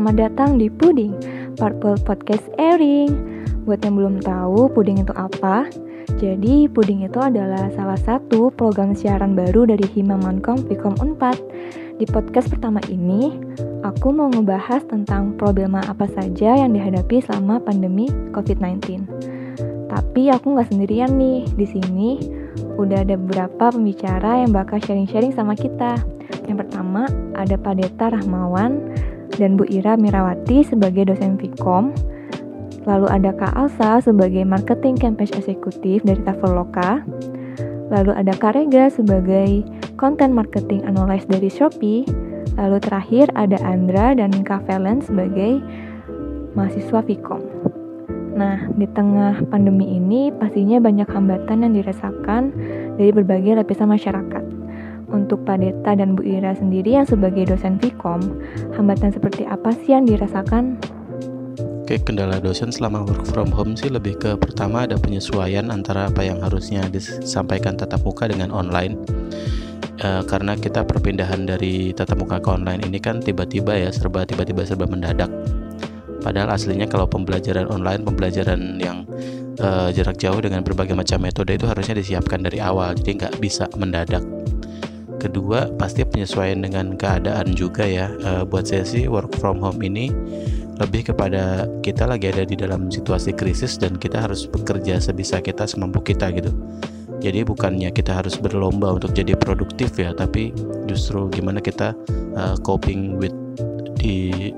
selamat datang di Puding, Purple Podcast Airing. Buat yang belum tahu, Puding itu apa? Jadi, Puding itu adalah salah satu program siaran baru dari Hima Mankom Vkom Unpad. Di podcast pertama ini, aku mau ngebahas tentang problema apa saja yang dihadapi selama pandemi COVID-19. Tapi aku nggak sendirian nih di sini. Udah ada beberapa pembicara yang bakal sharing-sharing sama kita. Yang pertama ada Pak Deta Rahmawan dan Bu Ira Mirawati sebagai dosen Vkom. Lalu ada Kak Alsa sebagai marketing campaign eksekutif dari Traveloka. Lalu ada Kak Rega sebagai content marketing analyst dari Shopee. Lalu terakhir ada Andra dan Kak Valen sebagai mahasiswa Vkom. Nah, di tengah pandemi ini pastinya banyak hambatan yang dirasakan dari berbagai lapisan masyarakat. Untuk Pak Deta dan Bu Ira sendiri yang sebagai dosen Vkom, hambatan seperti apa sih yang dirasakan? Oke, kendala dosen selama work from home sih lebih ke pertama ada penyesuaian antara apa yang harusnya disampaikan tatap muka dengan online. E, karena kita perpindahan dari tatap muka ke online ini kan tiba-tiba ya serba tiba-tiba serba mendadak. Padahal aslinya kalau pembelajaran online, pembelajaran yang e, jarak jauh dengan berbagai macam metode itu harusnya disiapkan dari awal, jadi nggak bisa mendadak kedua pasti penyesuaian dengan keadaan juga ya. Uh, buat saya sih work from home ini lebih kepada kita lagi ada di dalam situasi krisis dan kita harus bekerja sebisa kita semampu kita gitu. Jadi bukannya kita harus berlomba untuk jadi produktif ya tapi justru gimana kita uh, coping with di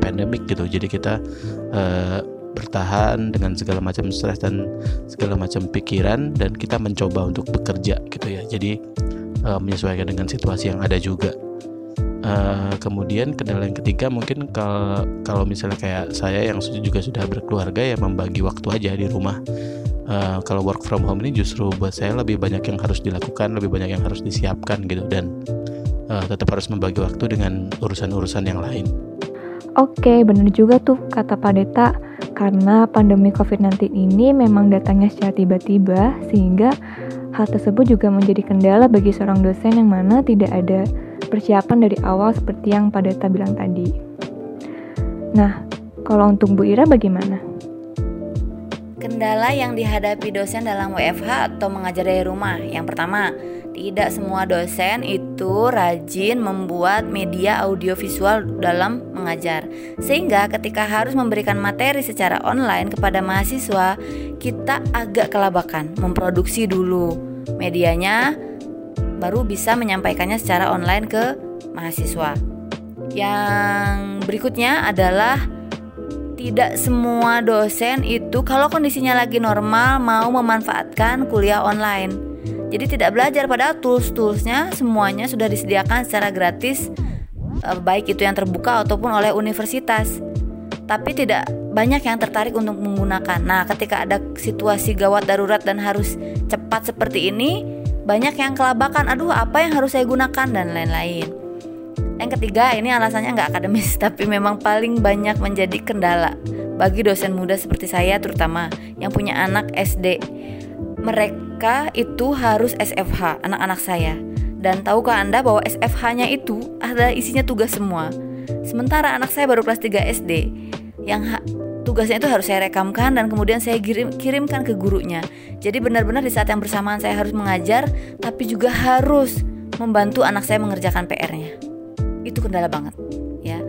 pandemic gitu. Jadi kita uh, bertahan dengan segala macam stres dan segala macam pikiran dan kita mencoba untuk bekerja gitu ya. Jadi uh, menyesuaikan dengan situasi yang ada juga. Uh, kemudian kendala yang ketiga mungkin kalau kalau misalnya kayak saya yang juga sudah berkeluarga ya membagi waktu aja di rumah. Uh, kalau work from home ini justru buat saya lebih banyak yang harus dilakukan, lebih banyak yang harus disiapkan gitu dan uh, tetap harus membagi waktu dengan urusan-urusan yang lain. Oke, benar juga tuh kata Pak Deta. Karena pandemi COVID-19 ini memang datangnya secara tiba-tiba, sehingga Hal tersebut juga menjadi kendala bagi seorang dosen yang mana tidak ada persiapan dari awal seperti yang Pak Deta bilang tadi. Nah, kalau untuk Bu Ira bagaimana? Kendala yang dihadapi dosen dalam WFH atau mengajar dari rumah. Yang pertama, tidak semua dosen itu rajin membuat media audiovisual dalam mengajar. Sehingga ketika harus memberikan materi secara online kepada mahasiswa, kita agak kelabakan memproduksi dulu medianya baru bisa menyampaikannya secara online ke mahasiswa. Yang berikutnya adalah tidak semua dosen itu kalau kondisinya lagi normal mau memanfaatkan kuliah online jadi tidak belajar pada tools-toolsnya semuanya sudah disediakan secara gratis eh, baik itu yang terbuka ataupun oleh universitas. Tapi tidak banyak yang tertarik untuk menggunakan. Nah, ketika ada situasi gawat darurat dan harus cepat seperti ini, banyak yang kelabakan, aduh apa yang harus saya gunakan dan lain-lain. Yang ketiga, ini alasannya nggak akademis, tapi memang paling banyak menjadi kendala bagi dosen muda seperti saya terutama yang punya anak SD. Mereka itu harus SFH, anak-anak saya. Dan tahukah Anda bahwa SFH-nya itu ada isinya tugas semua. Sementara anak saya baru kelas 3 SD yang tugasnya itu harus saya rekamkan dan kemudian saya kirim, kirimkan ke gurunya. Jadi benar-benar di saat yang bersamaan saya harus mengajar tapi juga harus membantu anak saya mengerjakan PR-nya. Itu kendala banget, ya.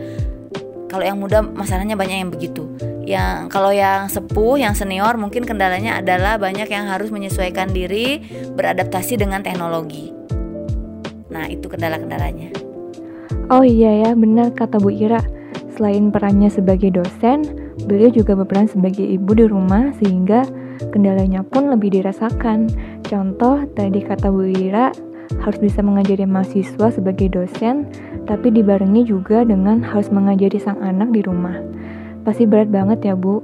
Kalau yang muda masalahnya banyak yang begitu yang kalau yang sepuh, yang senior mungkin kendalanya adalah banyak yang harus menyesuaikan diri beradaptasi dengan teknologi. Nah, itu kendala-kendalanya. Oh iya ya, benar kata Bu Ira. Selain perannya sebagai dosen, beliau juga berperan sebagai ibu di rumah sehingga kendalanya pun lebih dirasakan. Contoh, tadi kata Bu Ira, harus bisa mengajari mahasiswa sebagai dosen, tapi dibarengi juga dengan harus mengajari sang anak di rumah. Pasti berat banget ya, Bu.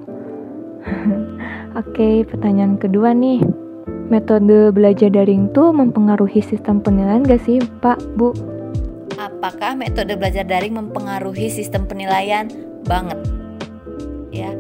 Oke, pertanyaan kedua nih. Metode belajar daring tuh mempengaruhi sistem penilaian gak sih, Pak, Bu? Apakah metode belajar daring mempengaruhi sistem penilaian? Banget. Ya.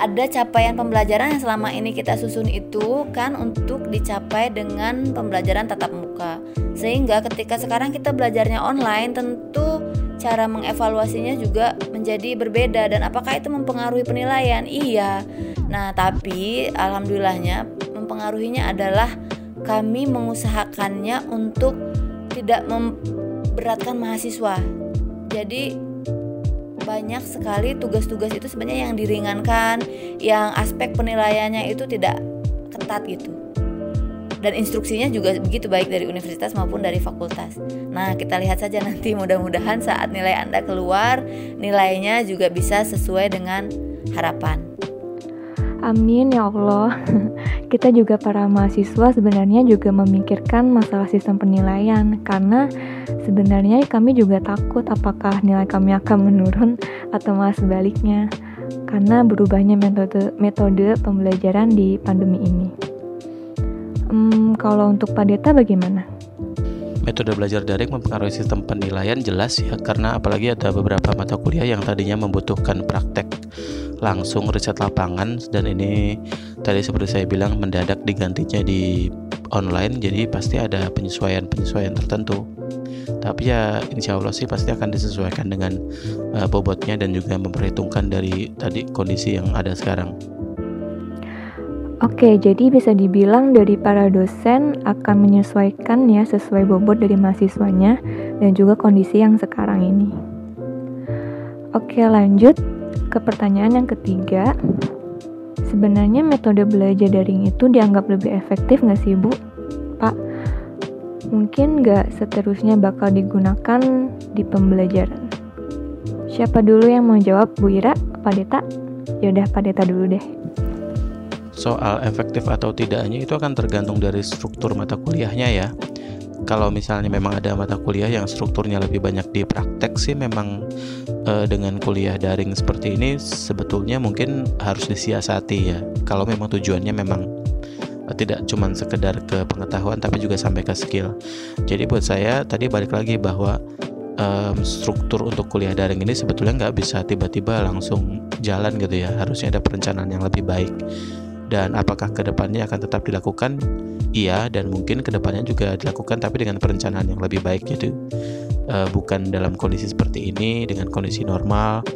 Ada capaian pembelajaran yang selama ini kita susun itu kan untuk dicapai dengan pembelajaran tatap muka. Sehingga ketika sekarang kita belajarnya online tentu cara mengevaluasinya juga menjadi berbeda dan apakah itu mempengaruhi penilaian? Iya. Nah, tapi alhamdulillahnya mempengaruhinya adalah kami mengusahakannya untuk tidak memberatkan mahasiswa. Jadi banyak sekali tugas-tugas itu sebenarnya yang diringankan, yang aspek penilaiannya itu tidak ketat gitu dan instruksinya juga begitu baik dari universitas maupun dari fakultas. Nah, kita lihat saja nanti mudah-mudahan saat nilai Anda keluar, nilainya juga bisa sesuai dengan harapan. Amin ya Allah. Kita juga para mahasiswa sebenarnya juga memikirkan masalah sistem penilaian karena sebenarnya kami juga takut apakah nilai kami akan menurun atau malah sebaliknya karena berubahnya metode metode pembelajaran di pandemi ini. Hmm, kalau untuk Pak Deta bagaimana? Metode belajar daring mempengaruhi sistem penilaian jelas ya karena apalagi ada beberapa mata kuliah yang tadinya membutuhkan praktek langsung riset lapangan dan ini tadi seperti saya bilang mendadak digantinya di online jadi pasti ada penyesuaian-penyesuaian tertentu tapi ya insya Allah sih pasti akan disesuaikan dengan uh, bobotnya dan juga memperhitungkan dari tadi kondisi yang ada sekarang. Oke, jadi bisa dibilang dari para dosen akan menyesuaikan ya sesuai bobot dari mahasiswanya dan juga kondisi yang sekarang ini. Oke, lanjut ke pertanyaan yang ketiga. Sebenarnya metode belajar daring itu dianggap lebih efektif nggak sih, Bu? Pak, mungkin nggak seterusnya bakal digunakan di pembelajaran. Siapa dulu yang mau jawab, Bu Ira? Pak Deta? Yaudah, Pak Deta dulu deh soal efektif atau tidaknya itu akan tergantung dari struktur mata kuliahnya ya. Kalau misalnya memang ada mata kuliah yang strukturnya lebih banyak di praktek sih memang e, dengan kuliah daring seperti ini sebetulnya mungkin harus disiasati ya. Kalau memang tujuannya memang e, tidak cuma sekedar ke pengetahuan tapi juga sampai ke skill. Jadi buat saya tadi balik lagi bahwa um, struktur untuk kuliah daring ini sebetulnya nggak bisa tiba-tiba langsung jalan gitu ya. Harusnya ada perencanaan yang lebih baik dan apakah ke depannya akan tetap dilakukan iya dan mungkin ke depannya juga dilakukan tapi dengan perencanaan yang lebih baik gitu uh, bukan dalam kondisi seperti ini dengan kondisi normal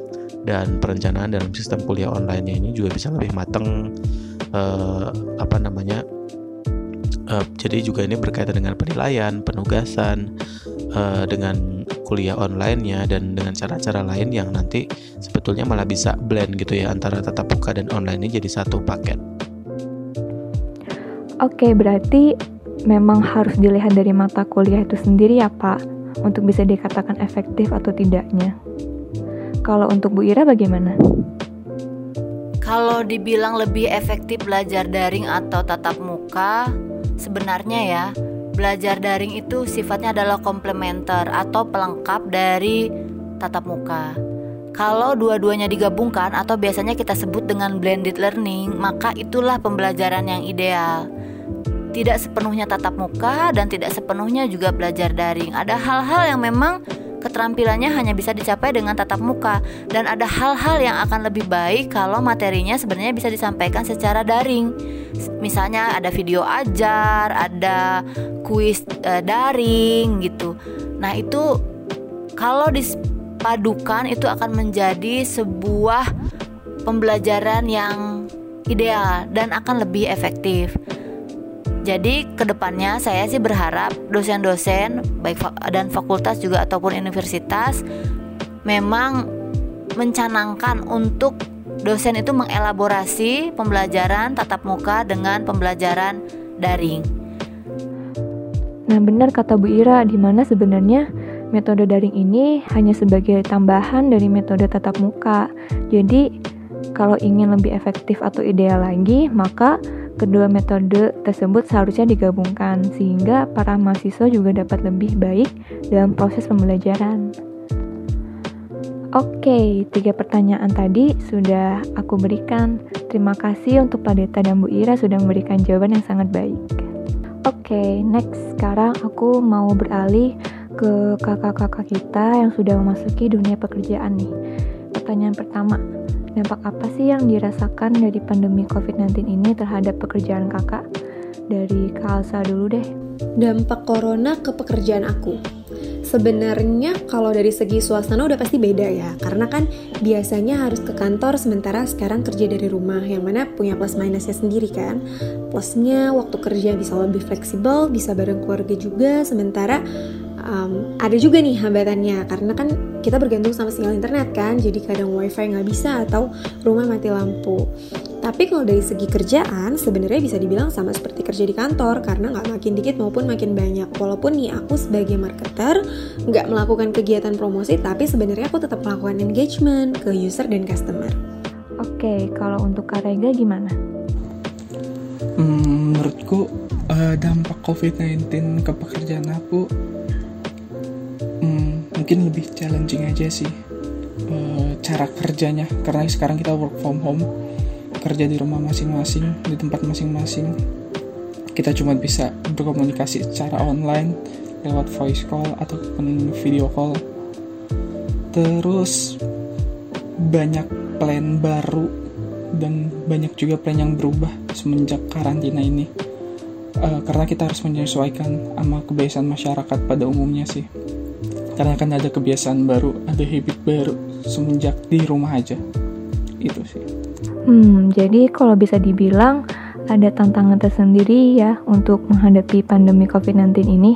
dan perencanaan dalam sistem kuliah online ini juga bisa lebih matang uh, apa namanya uh, jadi juga ini berkaitan dengan penilaian penugasan uh, dengan kuliah online-nya dan dengan cara-cara lain yang nanti sebetulnya malah bisa blend gitu ya antara tatap muka dan online ini jadi satu paket. Oke, berarti memang harus dilihat dari mata kuliah itu sendiri ya Pak, untuk bisa dikatakan efektif atau tidaknya. Kalau untuk Bu Ira bagaimana? Kalau dibilang lebih efektif belajar daring atau tatap muka, sebenarnya ya, belajar daring itu sifatnya adalah komplementer atau pelengkap dari tatap muka. Kalau dua-duanya digabungkan atau biasanya kita sebut dengan blended learning, maka itulah pembelajaran yang ideal. Tidak sepenuhnya tatap muka dan tidak sepenuhnya juga belajar daring. Ada hal-hal yang memang keterampilannya hanya bisa dicapai dengan tatap muka dan ada hal-hal yang akan lebih baik kalau materinya sebenarnya bisa disampaikan secara daring. Misalnya ada video ajar, ada kuis e, daring gitu. Nah, itu kalau dipadukan itu akan menjadi sebuah pembelajaran yang ideal dan akan lebih efektif. Jadi ke depannya saya sih berharap dosen-dosen baik dan fakultas juga ataupun universitas memang mencanangkan untuk dosen itu mengelaborasi pembelajaran tatap muka dengan pembelajaran daring. Nah benar kata Bu Ira, di mana sebenarnya metode daring ini hanya sebagai tambahan dari metode tatap muka. Jadi kalau ingin lebih efektif atau ideal lagi, maka Kedua metode tersebut seharusnya digabungkan sehingga para mahasiswa juga dapat lebih baik dalam proses pembelajaran. Oke, tiga pertanyaan tadi sudah aku berikan. Terima kasih untuk Pak Deta dan Bu Ira sudah memberikan jawaban yang sangat baik. Oke, next sekarang aku mau beralih ke kakak-kakak kita yang sudah memasuki dunia pekerjaan nih. Pertanyaan pertama, Dampak apa sih yang dirasakan dari pandemi COVID-19 ini terhadap pekerjaan kakak? Dari Kak Alsa dulu deh. Dampak corona ke pekerjaan aku. Sebenarnya kalau dari segi suasana udah pasti beda ya, karena kan biasanya harus ke kantor sementara sekarang kerja dari rumah, yang mana punya plus minusnya sendiri kan. Plusnya waktu kerja bisa lebih fleksibel, bisa bareng keluarga juga, sementara um, ada juga nih hambatannya karena kan kita bergantung sama sinyal internet kan jadi kadang wifi nggak bisa atau rumah mati lampu. Tapi kalau dari segi kerjaan sebenarnya bisa dibilang sama seperti kerja di kantor karena nggak makin dikit maupun makin banyak. Walaupun nih aku sebagai marketer nggak melakukan kegiatan promosi tapi sebenarnya aku tetap melakukan engagement ke user dan customer. Oke, kalau untuk Kak Rega gimana? Hmm, menurutku uh, dampak COVID-19 ke pekerjaan aku mungkin lebih challenging aja sih uh, cara kerjanya. Karena sekarang kita work from home kerja di rumah masing-masing di tempat masing-masing. Kita cuma bisa berkomunikasi secara online lewat voice call ataupun video call. Terus banyak plan baru dan banyak juga plan yang berubah semenjak karantina ini. Uh, karena kita harus menyesuaikan sama kebiasaan masyarakat pada umumnya sih karena kan ada kebiasaan baru ada habit baru semenjak di rumah aja itu sih Hmm, jadi kalau bisa dibilang ada tantangan tersendiri ya untuk menghadapi pandemi COVID-19 ini.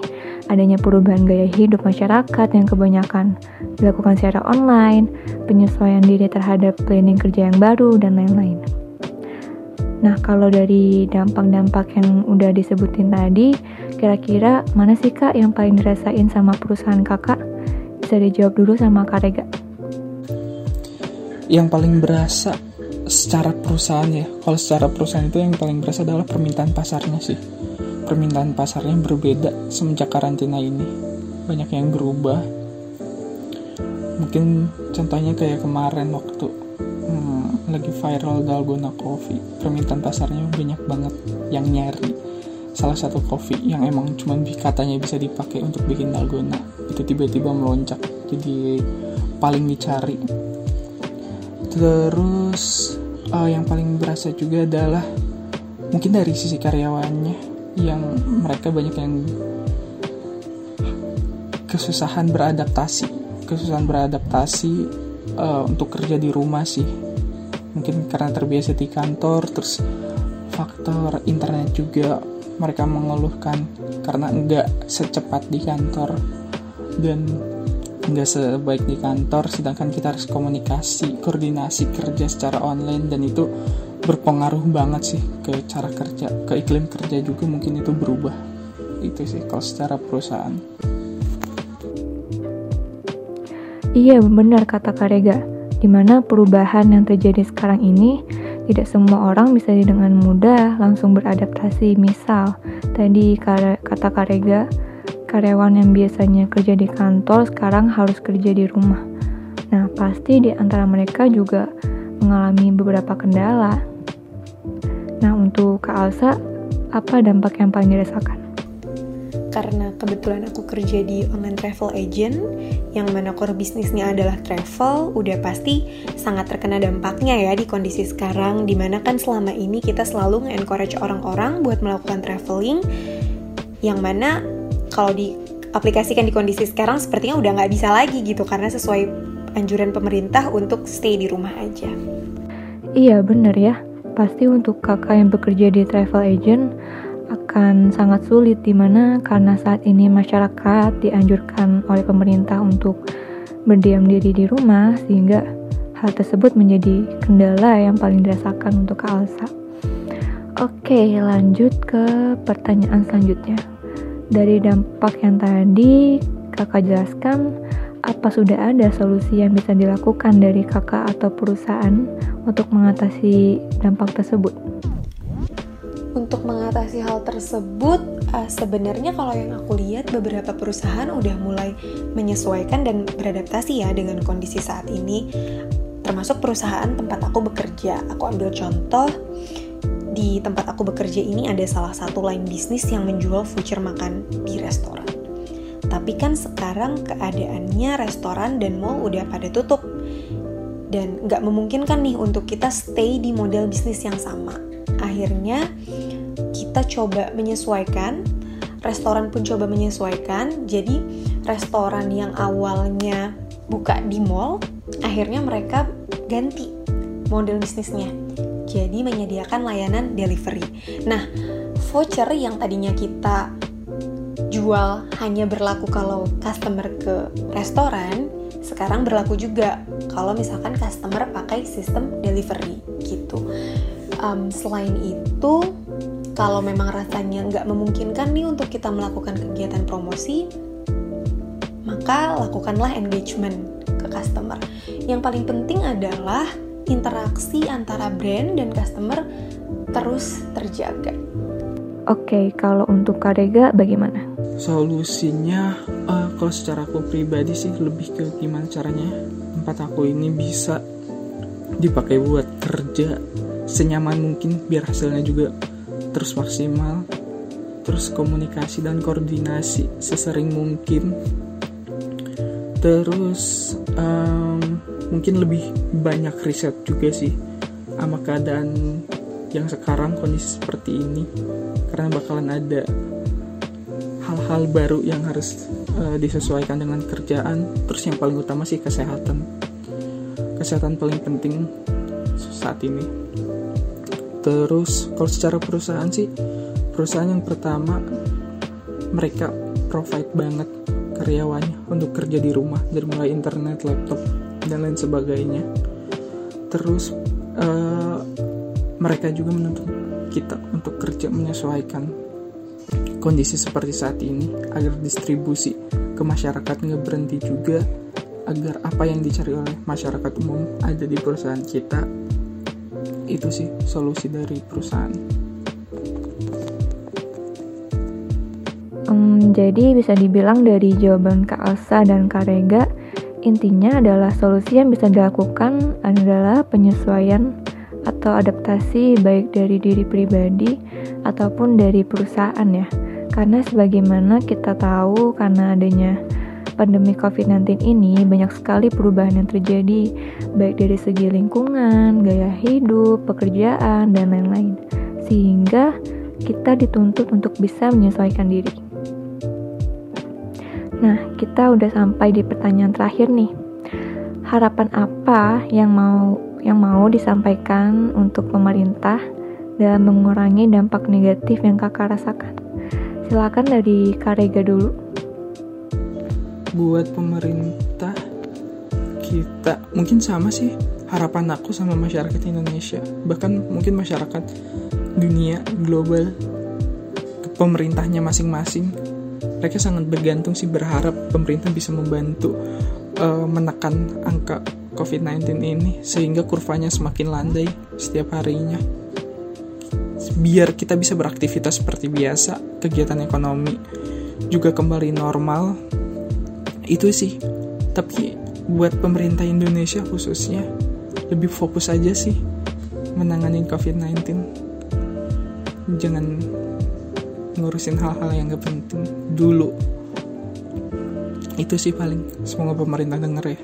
Adanya perubahan gaya hidup masyarakat yang kebanyakan dilakukan secara online, penyesuaian diri terhadap planning kerja yang baru, dan lain-lain. Nah, kalau dari dampak-dampak yang udah disebutin tadi, kira-kira mana sih kak yang paling dirasain sama perusahaan kakak? Bisa dijawab dulu sama Kak Rega. yang paling berasa secara perusahaan ya. Kalau secara perusahaan itu yang paling berasa adalah permintaan pasarnya sih. Permintaan pasarnya berbeda semenjak karantina ini. Banyak yang berubah. Mungkin contohnya kayak kemarin waktu hmm, lagi viral dalgona coffee. Permintaan pasarnya banyak banget yang nyari salah satu kopi yang emang cuma katanya bisa dipakai untuk bikin dalgona. Itu tiba-tiba melonjak jadi paling dicari. Terus uh, yang paling berasa juga adalah mungkin dari sisi karyawannya yang mereka banyak yang kesusahan beradaptasi kesusahan beradaptasi uh, untuk kerja di rumah sih. Mungkin karena terbiasa di kantor terus faktor internet juga mereka mengeluhkan karena enggak secepat di kantor dan nggak sebaik di kantor sedangkan kita harus komunikasi koordinasi kerja secara online dan itu berpengaruh banget sih ke cara kerja ke iklim kerja juga mungkin itu berubah. Itu sih kalau secara perusahaan. Iya benar kata Kak Rega, di mana perubahan yang terjadi sekarang ini tidak semua orang bisa dengan mudah langsung beradaptasi. Misal, tadi kata Kak Rega, karyawan yang biasanya kerja di kantor sekarang harus kerja di rumah. Nah, pasti di antara mereka juga mengalami beberapa kendala. Nah, untuk Kak Alsa, apa dampak yang paling dirasakan? Karena kebetulan aku kerja di online travel agent yang mana core bisnisnya adalah travel udah pasti sangat terkena dampaknya ya di kondisi sekarang di mana kan selama ini kita selalu nge-encourage orang-orang buat melakukan traveling yang mana kalau diaplikasikan di kondisi sekarang sepertinya udah nggak bisa lagi gitu karena sesuai anjuran pemerintah untuk stay di rumah aja. Iya bener ya, pasti untuk kakak yang bekerja di travel agent akan sangat sulit di mana karena saat ini masyarakat dianjurkan oleh pemerintah untuk berdiam diri di rumah sehingga hal tersebut menjadi kendala yang paling dirasakan untuk Kak Alsa. Oke, lanjut ke pertanyaan selanjutnya. Dari dampak yang tadi kakak jelaskan, apa sudah ada solusi yang bisa dilakukan dari kakak atau perusahaan untuk mengatasi dampak tersebut? Untuk mengatasi hal tersebut, uh, sebenarnya kalau yang aku lihat beberapa perusahaan udah mulai menyesuaikan dan beradaptasi ya dengan kondisi saat ini. Termasuk perusahaan tempat aku bekerja. Aku ambil contoh di tempat aku bekerja ini ada salah satu line bisnis yang menjual voucher makan di restoran. Tapi kan sekarang keadaannya restoran dan mall udah pada tutup dan nggak memungkinkan nih untuk kita stay di model bisnis yang sama. Akhirnya kita coba menyesuaikan, restoran pun coba menyesuaikan. Jadi restoran yang awalnya buka di mall, akhirnya mereka ganti model bisnisnya. Jadi menyediakan layanan delivery. Nah, voucher yang tadinya kita jual hanya berlaku kalau customer ke restoran, sekarang berlaku juga kalau misalkan customer pakai sistem delivery gitu. Um, selain itu, kalau memang rasanya nggak memungkinkan nih untuk kita melakukan kegiatan promosi, maka lakukanlah engagement ke customer. Yang paling penting adalah interaksi antara brand dan customer terus terjaga. Oke, kalau untuk Karega bagaimana? Solusinya, uh, kalau secara aku pribadi sih lebih ke gimana caranya tempat aku ini bisa dipakai buat kerja senyaman mungkin biar hasilnya juga terus maksimal terus komunikasi dan koordinasi sesering mungkin. Terus um, mungkin lebih banyak riset juga sih sama keadaan yang sekarang kondisi seperti ini karena bakalan ada hal-hal baru yang harus uh, disesuaikan dengan kerjaan. Terus yang paling utama sih kesehatan. Kesehatan paling penting saat ini terus kalau secara perusahaan sih perusahaan yang pertama mereka provide banget karyawannya untuk kerja di rumah dari mulai internet, laptop dan lain sebagainya. Terus uh, mereka juga menuntut kita untuk kerja menyesuaikan kondisi seperti saat ini agar distribusi ke masyarakat nggak berhenti juga agar apa yang dicari oleh masyarakat umum ada di perusahaan kita itu sih solusi dari perusahaan. Um, jadi bisa dibilang dari jawaban Kak Alsa dan Kak Rega, intinya adalah solusi yang bisa dilakukan adalah penyesuaian atau adaptasi baik dari diri pribadi ataupun dari perusahaan ya. Karena sebagaimana kita tahu karena adanya pandemi COVID-19 ini banyak sekali perubahan yang terjadi baik dari segi lingkungan, gaya hidup, pekerjaan, dan lain-lain. Sehingga kita dituntut untuk bisa menyesuaikan diri. Nah, kita udah sampai di pertanyaan terakhir nih. Harapan apa yang mau yang mau disampaikan untuk pemerintah dalam mengurangi dampak negatif yang kakak rasakan? Silakan dari Karega dulu. Buat pemerintah, kita mungkin sama sih harapan aku sama masyarakat Indonesia, bahkan mungkin masyarakat dunia global pemerintahnya masing-masing mereka sangat bergantung sih berharap pemerintah bisa membantu uh, menekan angka COVID-19 ini sehingga kurvanya semakin landai setiap harinya. Biar kita bisa beraktivitas seperti biasa, kegiatan ekonomi juga kembali normal. Itu sih. Tapi buat pemerintah Indonesia khususnya lebih fokus aja sih menangani COVID-19. Jangan ngurusin hal-hal yang gak penting dulu itu sih paling semoga pemerintah denger ya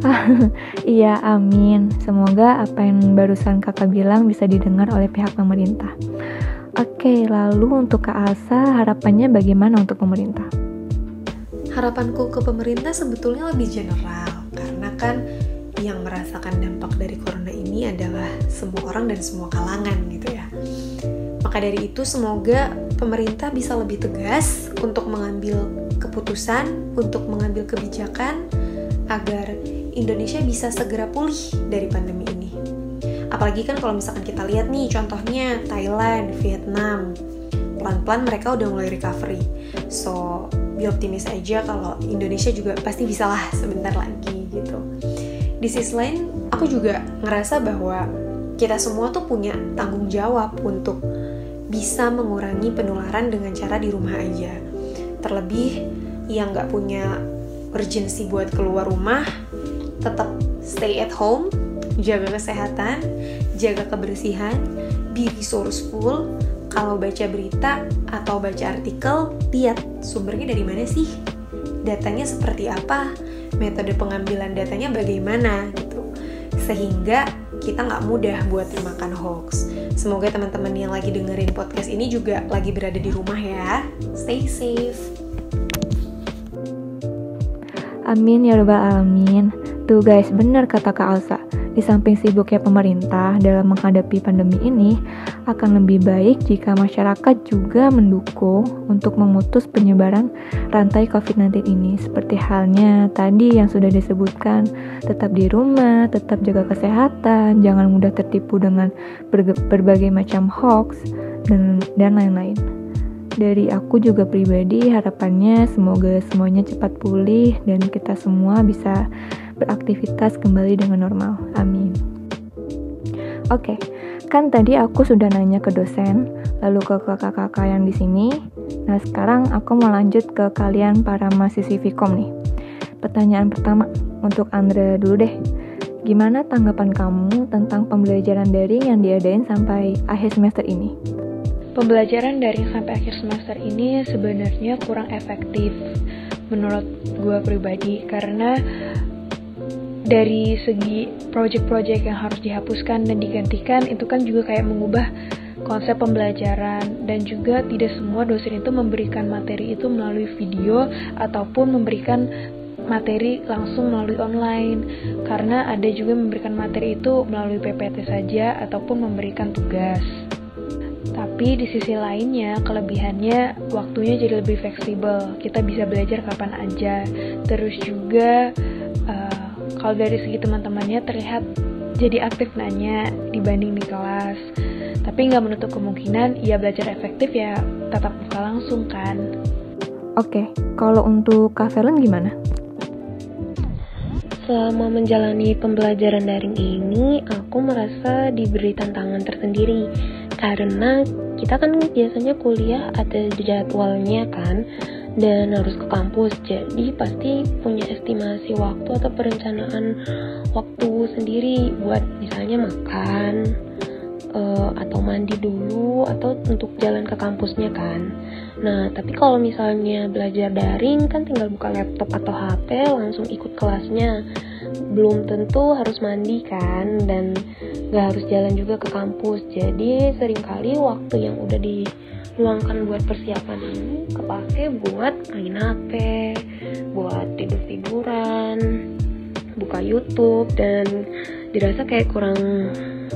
iya amin semoga apa yang barusan kakak bilang bisa didengar oleh pihak pemerintah Oke, lalu untuk Kak Asa, harapannya bagaimana untuk pemerintah? Harapanku ke pemerintah sebetulnya lebih general, karena kan yang merasakan dampak dari corona ini adalah semua orang dan semua kalangan gitu ya. Maka dari itu semoga pemerintah bisa lebih tegas untuk mengambil keputusan, untuk mengambil kebijakan agar Indonesia bisa segera pulih dari pandemi ini. Apalagi kan kalau misalkan kita lihat nih contohnya Thailand, Vietnam, pelan-pelan mereka udah mulai recovery. So, be optimis aja kalau Indonesia juga pasti bisa lah sebentar lagi gitu. Di sisi lain, aku juga ngerasa bahwa kita semua tuh punya tanggung jawab untuk bisa mengurangi penularan dengan cara di rumah aja. Terlebih yang nggak punya urgensi buat keluar rumah, tetap stay at home, jaga kesehatan, jaga kebersihan, be resourceful. Kalau baca berita atau baca artikel, lihat sumbernya dari mana sih? Datanya seperti apa? Metode pengambilan datanya bagaimana gitu. Sehingga kita nggak mudah buat termakan hoax. Semoga teman-teman yang lagi dengerin podcast ini juga lagi berada di rumah ya. Stay safe. Amin ya rabbal alamin. Tuh guys, benar kata Kak Alsa. Di samping sibuknya pemerintah dalam menghadapi pandemi ini, akan lebih baik jika masyarakat juga mendukung untuk memutus penyebaran rantai COVID-19 ini. Seperti halnya tadi yang sudah disebutkan, tetap di rumah, tetap jaga kesehatan, jangan mudah tertipu dengan berbagai macam hoax, dan lain-lain dari aku juga pribadi harapannya semoga semuanya cepat pulih dan kita semua bisa beraktivitas kembali dengan normal. Amin. Oke, kan tadi aku sudah nanya ke dosen, lalu ke kakak-kakak yang di sini. Nah, sekarang aku mau lanjut ke kalian para mahasiswi Vkom nih. Pertanyaan pertama untuk Andra dulu deh. Gimana tanggapan kamu tentang pembelajaran daring yang diadain sampai akhir semester ini? Pembelajaran daring sampai akhir semester ini sebenarnya kurang efektif menurut gue pribadi karena dari segi project-project yang harus dihapuskan dan digantikan itu kan juga kayak mengubah konsep pembelajaran dan juga tidak semua dosen itu memberikan materi itu melalui video ataupun memberikan materi langsung melalui online karena ada juga memberikan materi itu melalui PPT saja ataupun memberikan tugas. Tapi di sisi lainnya, kelebihannya waktunya jadi lebih fleksibel. Kita bisa belajar kapan aja. Terus juga kalau dari segi teman-temannya terlihat jadi aktif nanya dibanding di kelas. Tapi nggak menutup kemungkinan ia belajar efektif ya tatap muka langsung kan. Oke, kalau untuk Kak Velen gimana? Selama menjalani pembelajaran daring ini, aku merasa diberi tantangan tersendiri karena kita kan biasanya kuliah ada jadwalnya kan dan harus ke kampus. Jadi pasti punya estimasi waktu atau perencanaan waktu sendiri buat misalnya makan uh, atau mandi dulu atau untuk jalan ke kampusnya kan. Nah tapi kalau misalnya belajar daring kan tinggal buka laptop atau HP langsung ikut kelasnya. Belum tentu harus mandi kan dan gak harus jalan juga ke kampus. Jadi sering kali waktu yang udah diluangkan buat persiapan ini kepake buat main HP buat tidur tiduran buka YouTube dan dirasa kayak kurang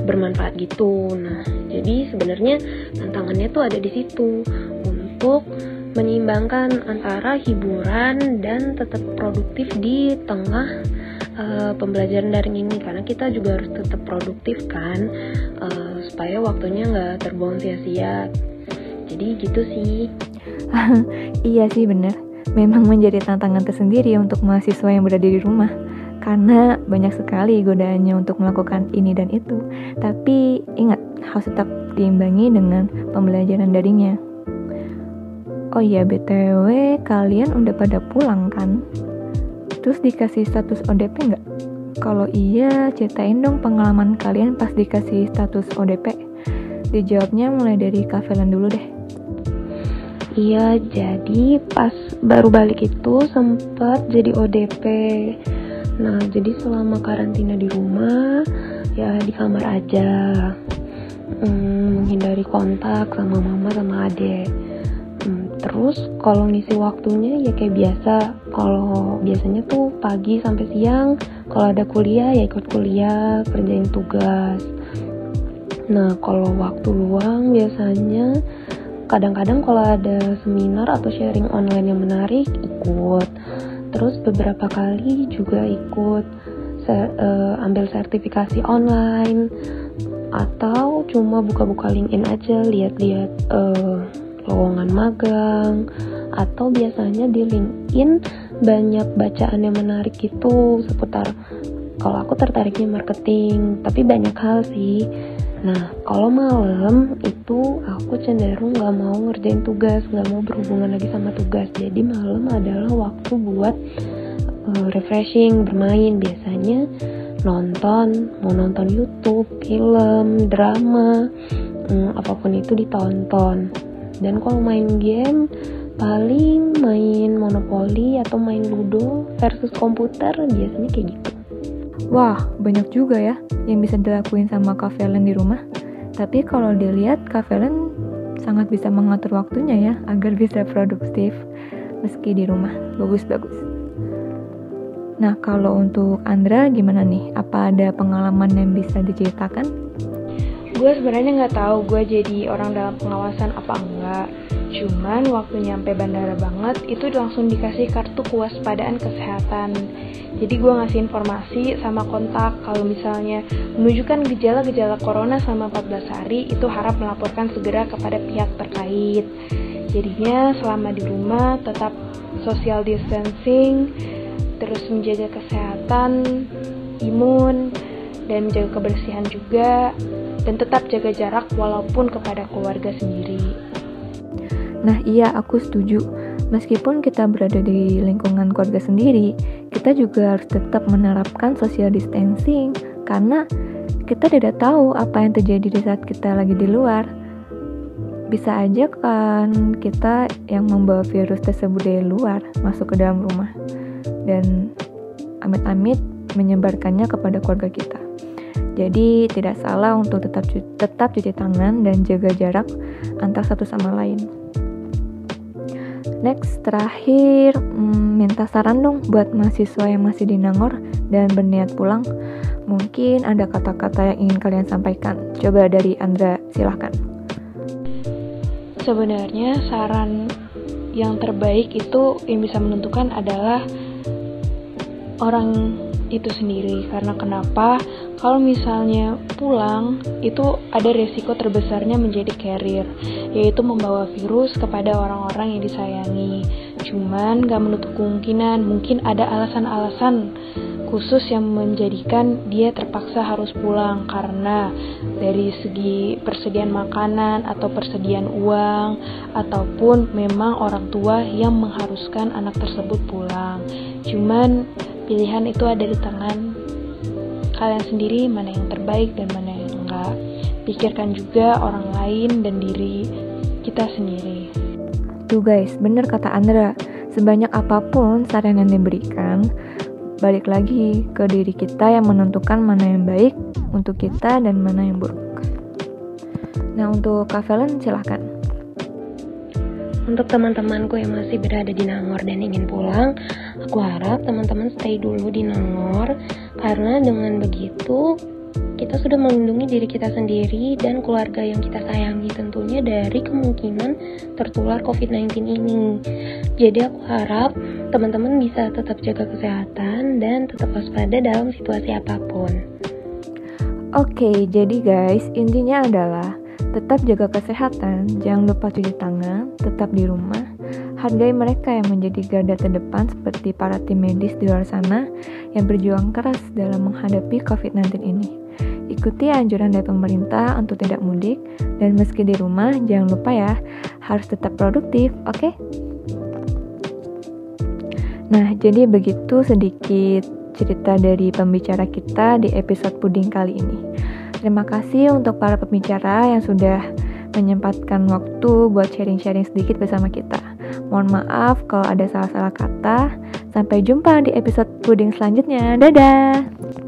bermanfaat gitu. Nah jadi sebenarnya tantangannya tuh ada di situ untuk menyeimbangkan antara hiburan dan tetap produktif di tengah uh, pembelajaran daring ini. Karena kita juga harus tetap produktif kan uh, supaya waktunya nggak terbuang sia-sia jadi gitu sih iya sih bener memang menjadi tantangan tersendiri untuk mahasiswa yang berada di rumah karena banyak sekali godaannya untuk melakukan ini dan itu tapi ingat harus tetap diimbangi dengan pembelajaran daringnya Oh iya BTW kalian udah pada pulang kan? Terus dikasih status ODP nggak? Kalau iya, ceritain dong pengalaman kalian pas dikasih status ODP. Dijawabnya mulai dari Kavelan dulu deh. Iya, jadi pas baru balik itu sempat jadi ODP. Nah, jadi selama karantina di rumah, ya di kamar aja. Hmm, menghindari kontak sama mama sama adek terus kalau ngisi waktunya ya kayak biasa kalau biasanya tuh pagi sampai siang kalau ada kuliah ya ikut kuliah kerjain tugas nah kalau waktu luang biasanya kadang-kadang kalau ada seminar atau sharing online yang menarik ikut. Terus beberapa kali juga ikut ser uh, ambil sertifikasi online atau cuma buka-buka LinkedIn aja lihat-lihat uh, lowongan magang atau biasanya di LinkedIn banyak bacaan yang menarik gitu seputar kalau aku tertariknya marketing tapi banyak hal sih nah kalau malam itu aku cenderung nggak mau ngerjain tugas nggak mau berhubungan lagi sama tugas. Jadi malam adalah waktu buat uh, refreshing bermain. Biasanya nonton mau nonton YouTube film drama um, apa pun itu ditonton. Dan kalau main game paling main monopoli atau main ludo versus komputer biasanya kayak gitu wah banyak juga ya yang bisa dilakuin sama Kak Valen di rumah tapi kalau dilihat Kak Valen sangat bisa mengatur waktunya ya agar bisa produktif meski di rumah bagus-bagus Nah, kalau untuk Andra gimana nih? Apa ada pengalaman yang bisa diceritakan? Gue sebenarnya nggak tahu gue jadi orang dalam pengawasan apa enggak. Cuman waktu nyampe bandara banget itu langsung dikasih kartu kewaspadaan kesehatan. Jadi gue ngasih informasi sama kontak kalau misalnya menunjukkan gejala-gejala corona selama 14 hari itu harap melaporkan segera kepada pihak terkait. Jadinya selama di rumah tetap social distancing, terus menjaga kesehatan, imun, dan menjaga kebersihan juga, dan tetap jaga jarak walaupun kepada keluarga sendiri. Nah, iya, aku setuju. Meskipun kita berada di lingkungan keluarga sendiri, kita juga harus tetap menerapkan social distancing karena kita tidak tahu apa yang terjadi di saat kita lagi di luar. Bisa aja kan kita yang membawa virus tersebut dari luar masuk ke dalam rumah dan amit-amit menyebarkannya kepada keluarga kita. Jadi tidak salah untuk tetap tetap cuci tangan dan jaga jarak antar satu sama lain. Next, terakhir, hmm, minta saran dong buat mahasiswa yang masih di Nangor dan berniat pulang. Mungkin ada kata-kata yang ingin kalian sampaikan. Coba dari Andra, silahkan. Sebenarnya saran yang terbaik itu yang bisa menentukan adalah orang itu sendiri. Karena kenapa? Kalau misalnya pulang, itu ada resiko terbesarnya menjadi carrier, yaitu membawa virus kepada orang-orang yang disayangi. Cuman gak menutup kemungkinan mungkin ada alasan-alasan khusus yang menjadikan dia terpaksa harus pulang karena dari segi persediaan makanan atau persediaan uang ataupun memang orang tua yang mengharuskan anak tersebut pulang. Cuman pilihan itu ada di tangan kalian sendiri mana yang terbaik dan mana yang enggak. Pikirkan juga orang lain dan diri kita sendiri. Tuh guys, bener kata Andra. Sebanyak apa pun saran yang diberikan, balik lagi ke diri kita yang menentukan mana yang baik untuk kita dan mana yang buruk. Nah, untuk Kak Valen silahkan. Untuk teman-temanku yang masih berada di Nangor dan ingin pulang, aku harap teman-teman stay dulu di Nangor karena dengan begitu kita sudah melindungi diri kita sendiri dan keluarga yang kita sayangi tentunya dari kemungkinan tertular COVID-19 ini. Jadi aku harap teman-teman bisa tetap jaga kesehatan dan tetap waspada dalam situasi apa pun. Oke, jadi guys, intinya adalah Tetap jaga kesehatan, jangan lupa cuci tangan, tetap di rumah. Hargai mereka yang menjadi garda terdepan seperti para tim medis di luar sana yang berjuang keras dalam menghadapi COVID-19 ini. Ikuti anjuran dari pemerintah untuk tidak mudik dan meski di rumah jangan lupa ya harus tetap produktif, oke? Okay? Nah, jadi begitu sedikit cerita dari pembicara kita di episode puding kali ini. Terima kasih untuk para pembicara yang sudah menyempatkan waktu buat sharing-sharing sedikit bersama kita. Mohon maaf kalau ada salah-salah kata. Sampai jumpa di episode puding selanjutnya. Dadah!